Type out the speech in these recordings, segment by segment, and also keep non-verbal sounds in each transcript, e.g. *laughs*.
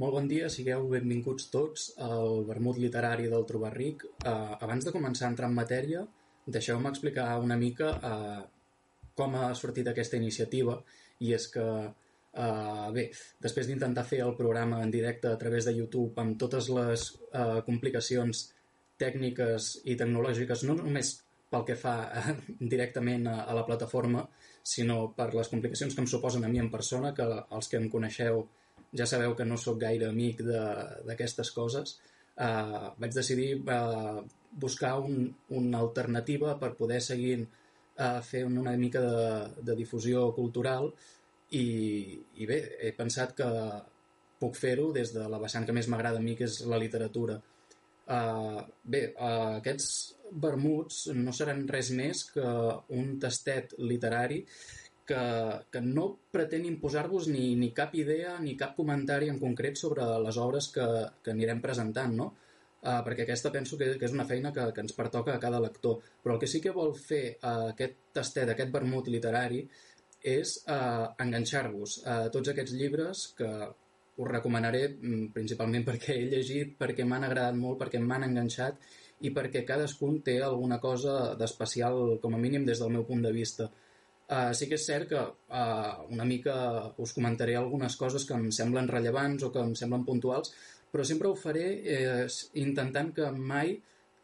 Molt bon dia, sigueu benvinguts tots al vermut literari del Trobar Ric. Uh, abans de començar a entrar en matèria, deixeu-me explicar una mica uh, com ha sortit aquesta iniciativa i és que, uh, bé, després d'intentar fer el programa en directe a través de YouTube amb totes les uh, complicacions tècniques i tecnològiques, no només pel que fa uh, directament a, a la plataforma, sinó per les complicacions que em suposen a mi en persona, que els que em coneixeu ja sabeu que no sóc gaire amic d'aquestes coses, uh, vaig decidir uh, buscar un, una alternativa per poder seguir uh, fer una mica de, de difusió cultural i, i bé, he pensat que puc fer-ho des de la vessant que més m'agrada a mi, que és la literatura. Uh, bé, uh, aquests vermuts no seran res més que un tastet literari que, que no pretén imposar-vos ni, ni cap idea ni cap comentari en concret sobre les obres que, que anirem presentant, no? Uh, perquè aquesta penso que, que és una feina que, que ens pertoca a cada lector. Però el que sí que vol fer uh, aquest tastet, aquest vermut literari, és uh, enganxar-vos a tots aquests llibres que us recomanaré mm, principalment perquè he llegit, perquè m'han agradat molt, perquè m'han enganxat i perquè cadascun té alguna cosa d'especial, com a mínim des del meu punt de vista. Uh, sí que és cert que uh, una mica us comentaré algunes coses que em semblen rellevants o que em semblen puntuals, però sempre ho faré eh, intentant que mai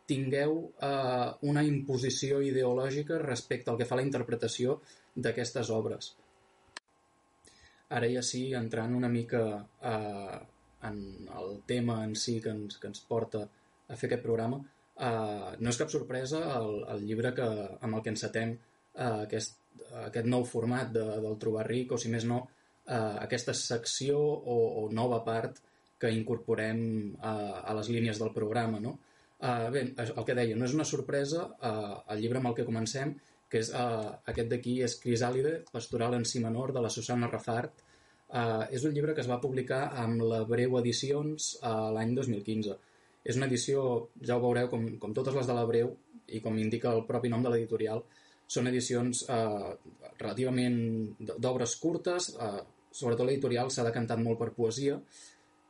tingueu uh, una imposició ideològica respecte al que fa la interpretació d'aquestes obres. Ara ja sí, entrant una mica uh, en el tema en si que ens, que ens porta a fer aquest programa, uh, no és cap sorpresa el, el llibre que, amb el que encetem uh, aquest aquest nou format de, del Trobar Ric, o si més no, eh, aquesta secció o, o nova part que incorporem eh, a les línies del programa. No? Eh, bé, el que deia, no és una sorpresa, eh, el llibre amb el que comencem, que és eh, aquest d'aquí, és Crisàlide, pastoral en si menor, de la Susana Rafart. Eh, és un llibre que es va publicar amb la Breu Edicions eh, l'any 2015. És una edició, ja ho veureu, com, com totes les de la Breu, i com indica el propi nom de l'editorial, són edicions eh, relativament d'obres curtes, eh, sobretot l'editorial s'ha decantat molt per poesia,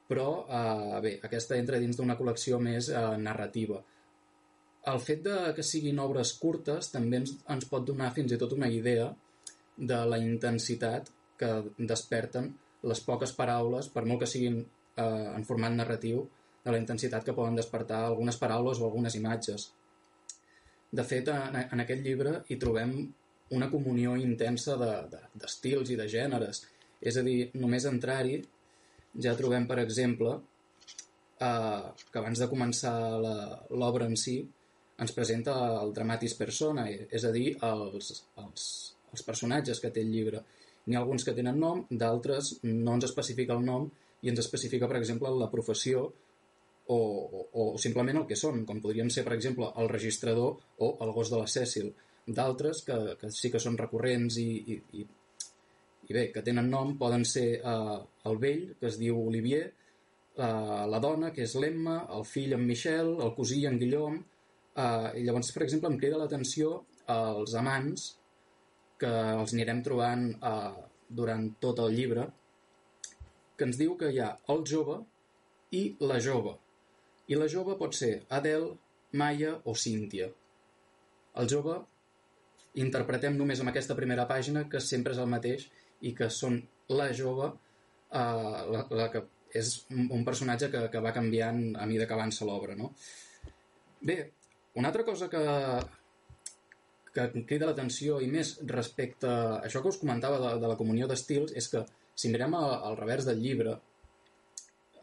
però eh, bé, aquesta entra dins d'una col·lecció més eh, narrativa. El fet de que siguin obres curtes també ens, ens pot donar fins i tot una idea de la intensitat que desperten les poques paraules, per molt que siguin eh, en format narratiu, de la intensitat que poden despertar algunes paraules o algunes imatges. De fet, en, en aquest llibre hi trobem una comunió intensa d'estils de, de, i de gèneres. És a dir, només entrar-hi ja trobem, per exemple, eh, que abans de començar l'obra en si ens presenta el dramatis persona, és a dir, els, els, els personatges que té el llibre. N'hi ha alguns que tenen nom, d'altres no ens especifica el nom i ens especifica, per exemple, la professió o, o, o simplement el que són, com podrien ser, per exemple, el registrador o el gos de la Cècil. D'altres que, que sí que són recurrents i, i, i, i bé, que tenen nom, poden ser eh, el vell, que es diu Olivier, eh, la dona, que és l'Emma, el fill en Michel, el cosí en Guillaume, eh, i llavors, per exemple, em crida l'atenció els amants, que els anirem trobant eh, durant tot el llibre, que ens diu que hi ha el jove i la jove. I la jove pot ser Adele, Maya o Cíntia. El jove interpretem només amb aquesta primera pàgina que sempre és el mateix i que són la jove eh, la, la que és un personatge que, que va canviant a mesura que avança l'obra. No? Bé, una altra cosa que, que crida l'atenció i més respecte a això que us comentava de, de la comunió d'estils és que si mirem al, revers del llibre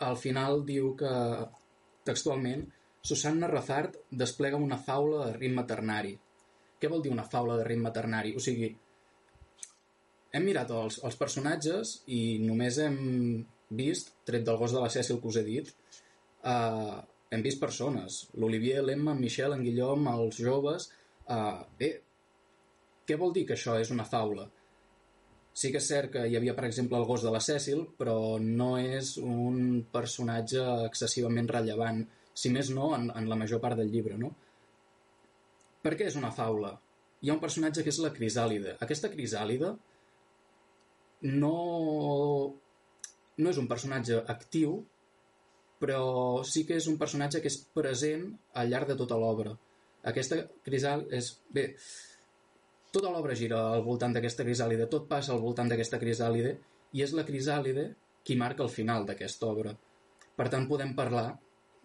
al final diu que Textualment, Susanna Razard desplega una faula de ritme ternari. Què vol dir una faula de ritme ternari? O sigui, hem mirat els, els personatges i només hem vist, tret del gos de la Cècil que us he dit, uh, hem vist persones. L'Olivier, l'Emma, en Michel, en Guillaume, els joves... Uh, bé, què vol dir que això és una faula? Sí que és cert que hi havia, per exemple, el gos de la Cècil, però no és un personatge excessivament rellevant, si més no, en, en la major part del llibre, no? Per què és una faula? Hi ha un personatge que és la Crisàlida. Aquesta Crisàlida no, no és un personatge actiu, però sí que és un personatge que és present al llarg de tota l'obra. Aquesta crisal és... Bé, tota l'obra gira al voltant d'aquesta crisàlide, tot passa al voltant d'aquesta crisàlide, i és la crisàlide qui marca el final d'aquesta obra. Per tant, podem parlar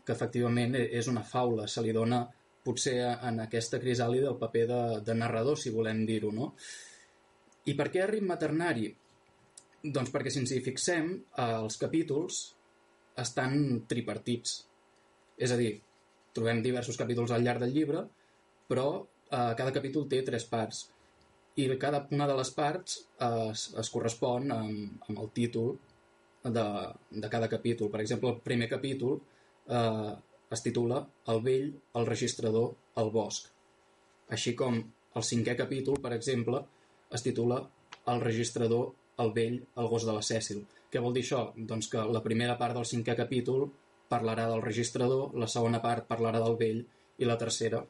que efectivament e-, és una faula, se li dona potser en aquesta crisàlide el paper de, de narrador, si volem dir-ho, no? I per què ritme ternari? Doncs perquè si ens hi fixem, els capítols estan tripartits. És a dir, trobem diversos capítols al llarg del llibre, però eh, cada capítol té tres parts i cada una de les parts es, es correspon amb, amb el títol de, de cada capítol. Per exemple, el primer capítol eh, es titula El vell, el registrador, el bosc. Així com el cinquè capítol, per exemple, es titula El registrador, el vell, el gos de la Cècil. Què vol dir això? Doncs que la primera part del cinquè capítol parlarà del registrador, la segona part parlarà del vell i la tercera,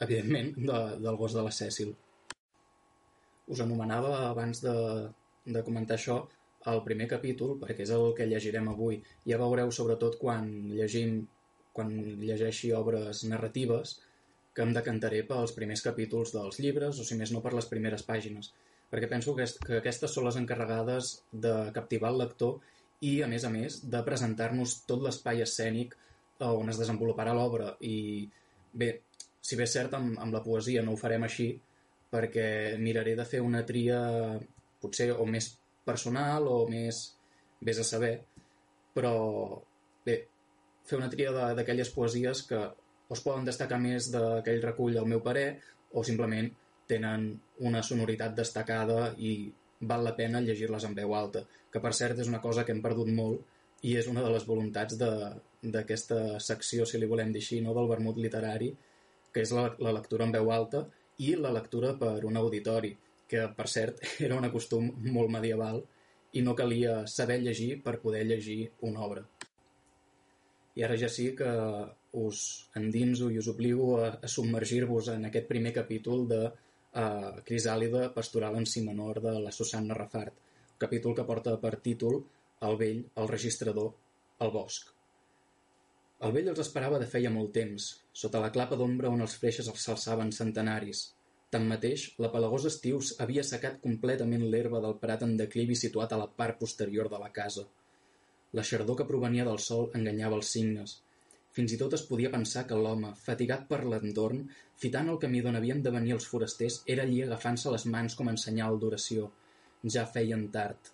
evidentment, de, del gos de la Cècil. Us anomenava abans de, de comentar això el primer capítol, perquè és el que llegirem avui. Ja veureu, sobretot, quan llegim, quan llegeixi obres narratives, que em decantaré pels primers capítols dels llibres, o si més no per les primeres pàgines, perquè penso que, que aquestes són les encarregades de captivar el lector i, a més a més, de presentar-nos tot l'espai escènic on es desenvoluparà l'obra. I, bé, si bé és cert, amb, amb la poesia no ho farem així, perquè miraré de fer una tria potser o més personal o més vés a saber, però bé, fer una tria d'aquelles poesies que es poden destacar més d'aquell recull al meu parer o simplement tenen una sonoritat destacada i val la pena llegir-les en veu alta, que per cert és una cosa que hem perdut molt i és una de les voluntats d'aquesta secció, si li volem dir així, no? del vermut literari, que és la, la lectura en veu alta i la lectura per un auditori que per cert *laughs* era un costum molt medieval i no calia saber llegir per poder llegir una obra. I ara ja sí que us endinso i us obligo a, a submergir-vos en aquest primer capítol de uh, Crisàlida pastoral en si menor de la Susanna Rafart, capítol que porta per títol El vell, el registrador, el bosc. El vell els esperava de feia molt temps, sota la clapa d'ombra on els freixes els s'alçaven centenaris, Tanmateix, la pelagós estius havia secat completament l'herba del prat en declivi situat a la part posterior de la casa. La xardor que provenia del sol enganyava els signes. Fins i tot es podia pensar que l'home, fatigat per l'entorn, fitant el camí d'on havien de venir els forasters, era allí agafant-se les mans com en senyal d'oració. Ja feien tard.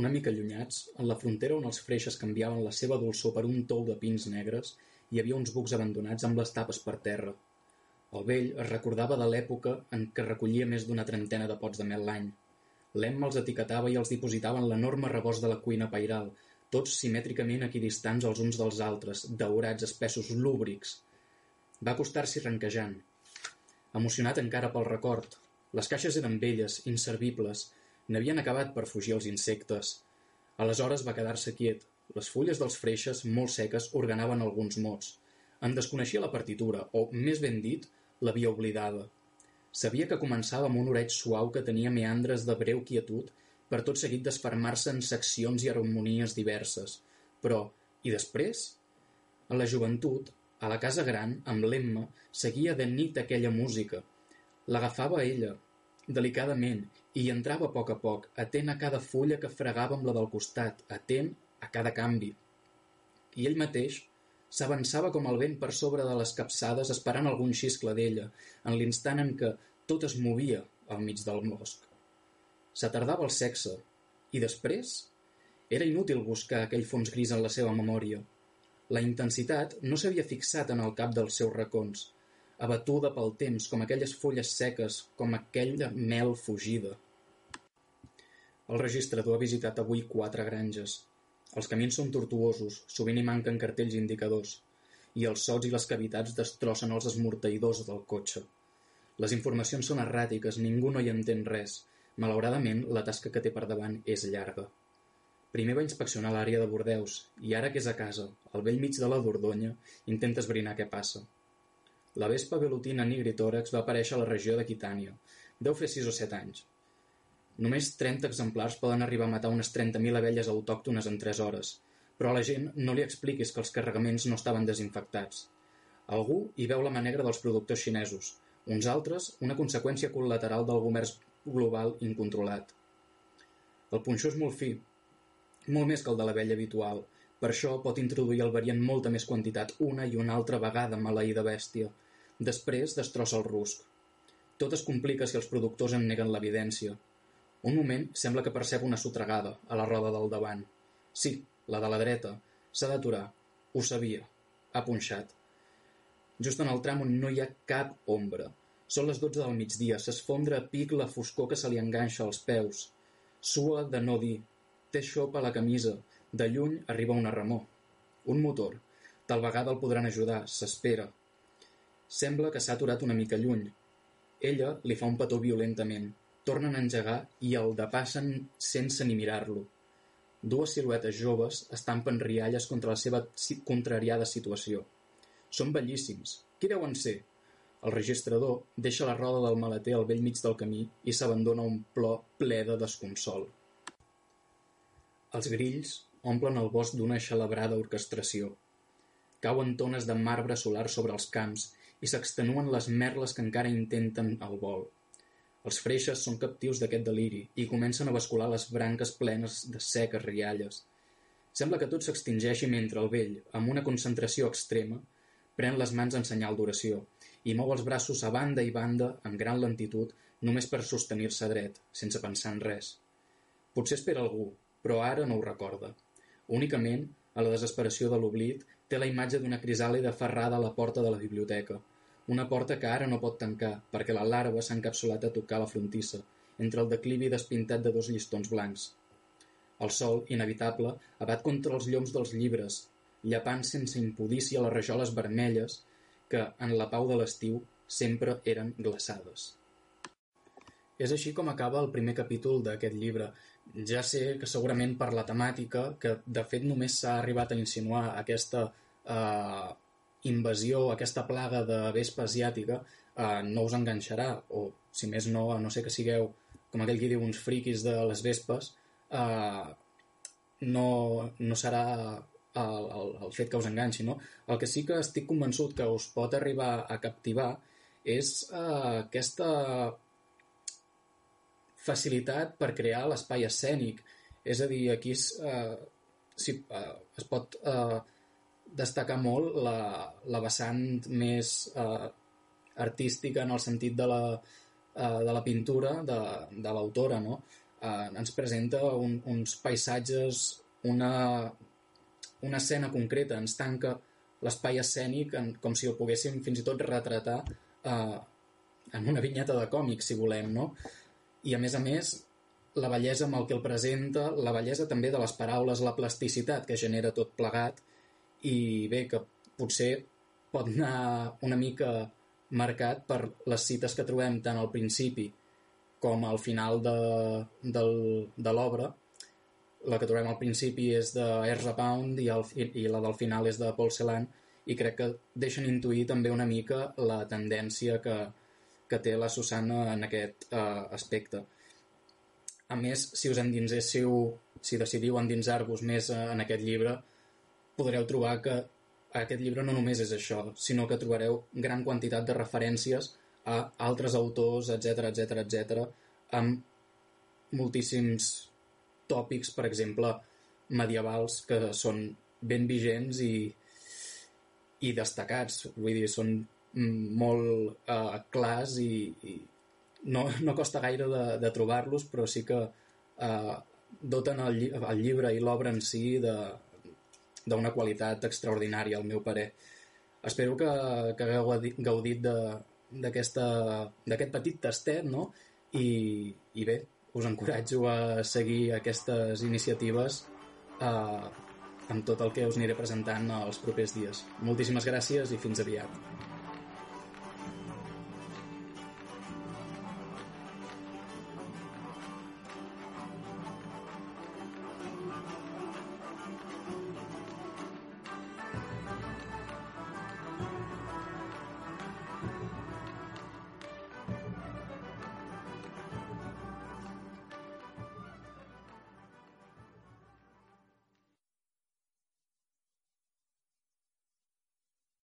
Una mica allunyats, en la frontera on els freixes canviaven la seva dolçor per un tou de pins negres, hi havia uns bucs abandonats amb les tapes per terra, el vell es recordava de l'època en què recollia més d'una trentena de pots de mel l'any. L'Emma els etiquetava i els dipositava en l'enorme rebost de la cuina pairal, tots simètricament equidistants els uns dels altres, daurats, espessos, lúbrics. Va acostar-s'hi ranquejant. Emocionat encara pel record. Les caixes eren velles, inservibles. N'havien acabat per fugir els insectes. Aleshores va quedar-se quiet. Les fulles dels freixes, molt seques, organaven alguns mots. En desconeixia la partitura, o, més ben dit, l'havia oblidada. Sabia que començava amb un oreig suau que tenia meandres de breu quietud per tot seguit desfermar-se en seccions i harmonies diverses. Però, i després? A la joventut, a la casa gran, amb l'Emma, seguia de nit aquella música. L'agafava ella, delicadament, hi entrava a poc a poc, atent a cada fulla que fregava amb la del costat, atent a cada canvi. I ell mateix, S'avançava com el vent per sobre de les capçades esperant algun xiscle d'ella, en l'instant en què tot es movia al mig del bosc. S'atardava el sexe, i després? Era inútil buscar aquell fons gris en la seva memòria. La intensitat no s'havia fixat en el cap dels seus racons, abatuda pel temps com aquelles fulles seques, com aquella mel fugida. El registrador ha visitat avui quatre granges, els camins són tortuosos, sovint hi manquen cartells indicadors, i els sots i les cavitats destrossen els esmorteïdors del cotxe. Les informacions són erràtiques, ningú no hi entén res. Malauradament, la tasca que té per davant és llarga. Primer va inspeccionar l'àrea de Bordeus, i ara que és a casa, al vell mig de la Dordonya, intenta esbrinar què passa. La vespa velutina nigritòrax va aparèixer a la regió d'Aquitània. Deu fer sis o set anys. Només 30 exemplars poden arribar a matar unes 30.000 abelles autòctones en 3 hores, però a la gent no li expliquis que els carregaments no estaven desinfectats. Algú hi veu la mà negra dels productors xinesos, uns altres una conseqüència col·lateral del comerç global incontrolat. El punxó és molt fi, molt més que el de la vella habitual, per això pot introduir el en molta més quantitat una i una altra vegada maleïda bèstia. Després destrossa el rusc. Tot es complica si els productors en neguen l'evidència. Un moment sembla que percep una sotregada a la roda del davant. Sí, la de la dreta. S'ha d'aturar. Ho sabia. Ha punxat. Just en el tram on no hi ha cap ombra. Són les dotze del migdia. S'esfondra a pic la foscor que se li enganxa als peus. Sua de no dir. Té xop a la camisa. De lluny arriba una remor. Un motor. Tal vegada el podran ajudar. S'espera. Sembla que s'ha aturat una mica lluny. Ella li fa un petó violentament. Tornen a engegar i el depassen sense ni mirar-lo. Dues siluetes joves estampen rialles contra la seva contrariada situació. Són bellíssims. Qui deuen ser? El registrador deixa la roda del maleter al vell mig del camí i s'abandona un plor ple de desconsol. Els grills omplen el bosc d'una xalabrada orquestració. Cauen tones de marbre solar sobre els camps i s'extenuen les merles que encara intenten el vol. Els freixes són captius d'aquest deliri i comencen a bascular les branques plenes de seques rialles. Sembla que tot s'extingeixi mentre el vell, amb una concentració extrema, pren les mans en senyal d'oració i mou els braços a banda i banda amb gran lentitud només per sostenir-se dret, sense pensar en res. Potser espera algú, però ara no ho recorda. Únicament, a la desesperació de l'oblit, té la imatge d'una crisàlida ferrada a la porta de la biblioteca, una porta que ara no pot tancar, perquè la larva s'ha encapsulat a tocar la frontissa, entre el declivi despintat de dos llistons blancs. El sol, inevitable, abat contra els lloms dels llibres, llapant sense impudícia les rajoles vermelles que, en la pau de l'estiu, sempre eren glaçades. És així com acaba el primer capítol d'aquest llibre. Ja sé que segurament per la temàtica, que de fet només s'ha arribat a insinuar aquesta eh, invasió, aquesta plaga de vespa asiàtica, eh, no us enganxarà, o si més no, a no sé que sigueu, com aquell que diu, uns friquis de les vespes, eh, no, no serà el, el, el fet que us enganxi, no? El que sí que estic convençut que us pot arribar a captivar és eh, aquesta facilitat per crear l'espai escènic. És a dir, aquí es, eh, si, eh, es pot eh, destacar molt la, la vessant més eh, artística en el sentit de la, eh, de la pintura de, de l'autora, no? Eh, ens presenta un, uns paisatges, una, una escena concreta, ens tanca l'espai escènic en, com si el poguéssim fins i tot retratar eh, en una vinyeta de còmic, si volem, no? I a més a més, la bellesa amb el que el presenta, la bellesa també de les paraules, la plasticitat que genera tot plegat, i bé, que potser pot anar una mica marcat per les cites que trobem tant al principi com al final de, del, de l'obra. La que trobem al principi és de Ezra Pound i, el, i la del final és de Paul Celan i crec que deixen intuir també una mica la tendència que, que té la Susana en aquest uh, aspecte. A més, si us endinséssiu, si decidiu endinsar-vos més uh, en aquest llibre, podreu trobar que aquest llibre no només és això, sinó que trobareu gran quantitat de referències a altres autors, etc etc etc, amb moltíssims tòpics, per exemple, medievals, que són ben vigents i, i destacats. Vull dir, són molt uh, clars i, i no, no costa gaire de, de trobar-los, però sí que uh, doten el, el llibre i l'obra en si de, d'una qualitat extraordinària, al meu parer. Espero que, que hagueu gaudit d'aquest petit tastet, no? I, I bé, us encoratjo a seguir aquestes iniciatives eh, amb tot el que us aniré presentant els propers dies. Moltíssimes gràcies i fins aviat.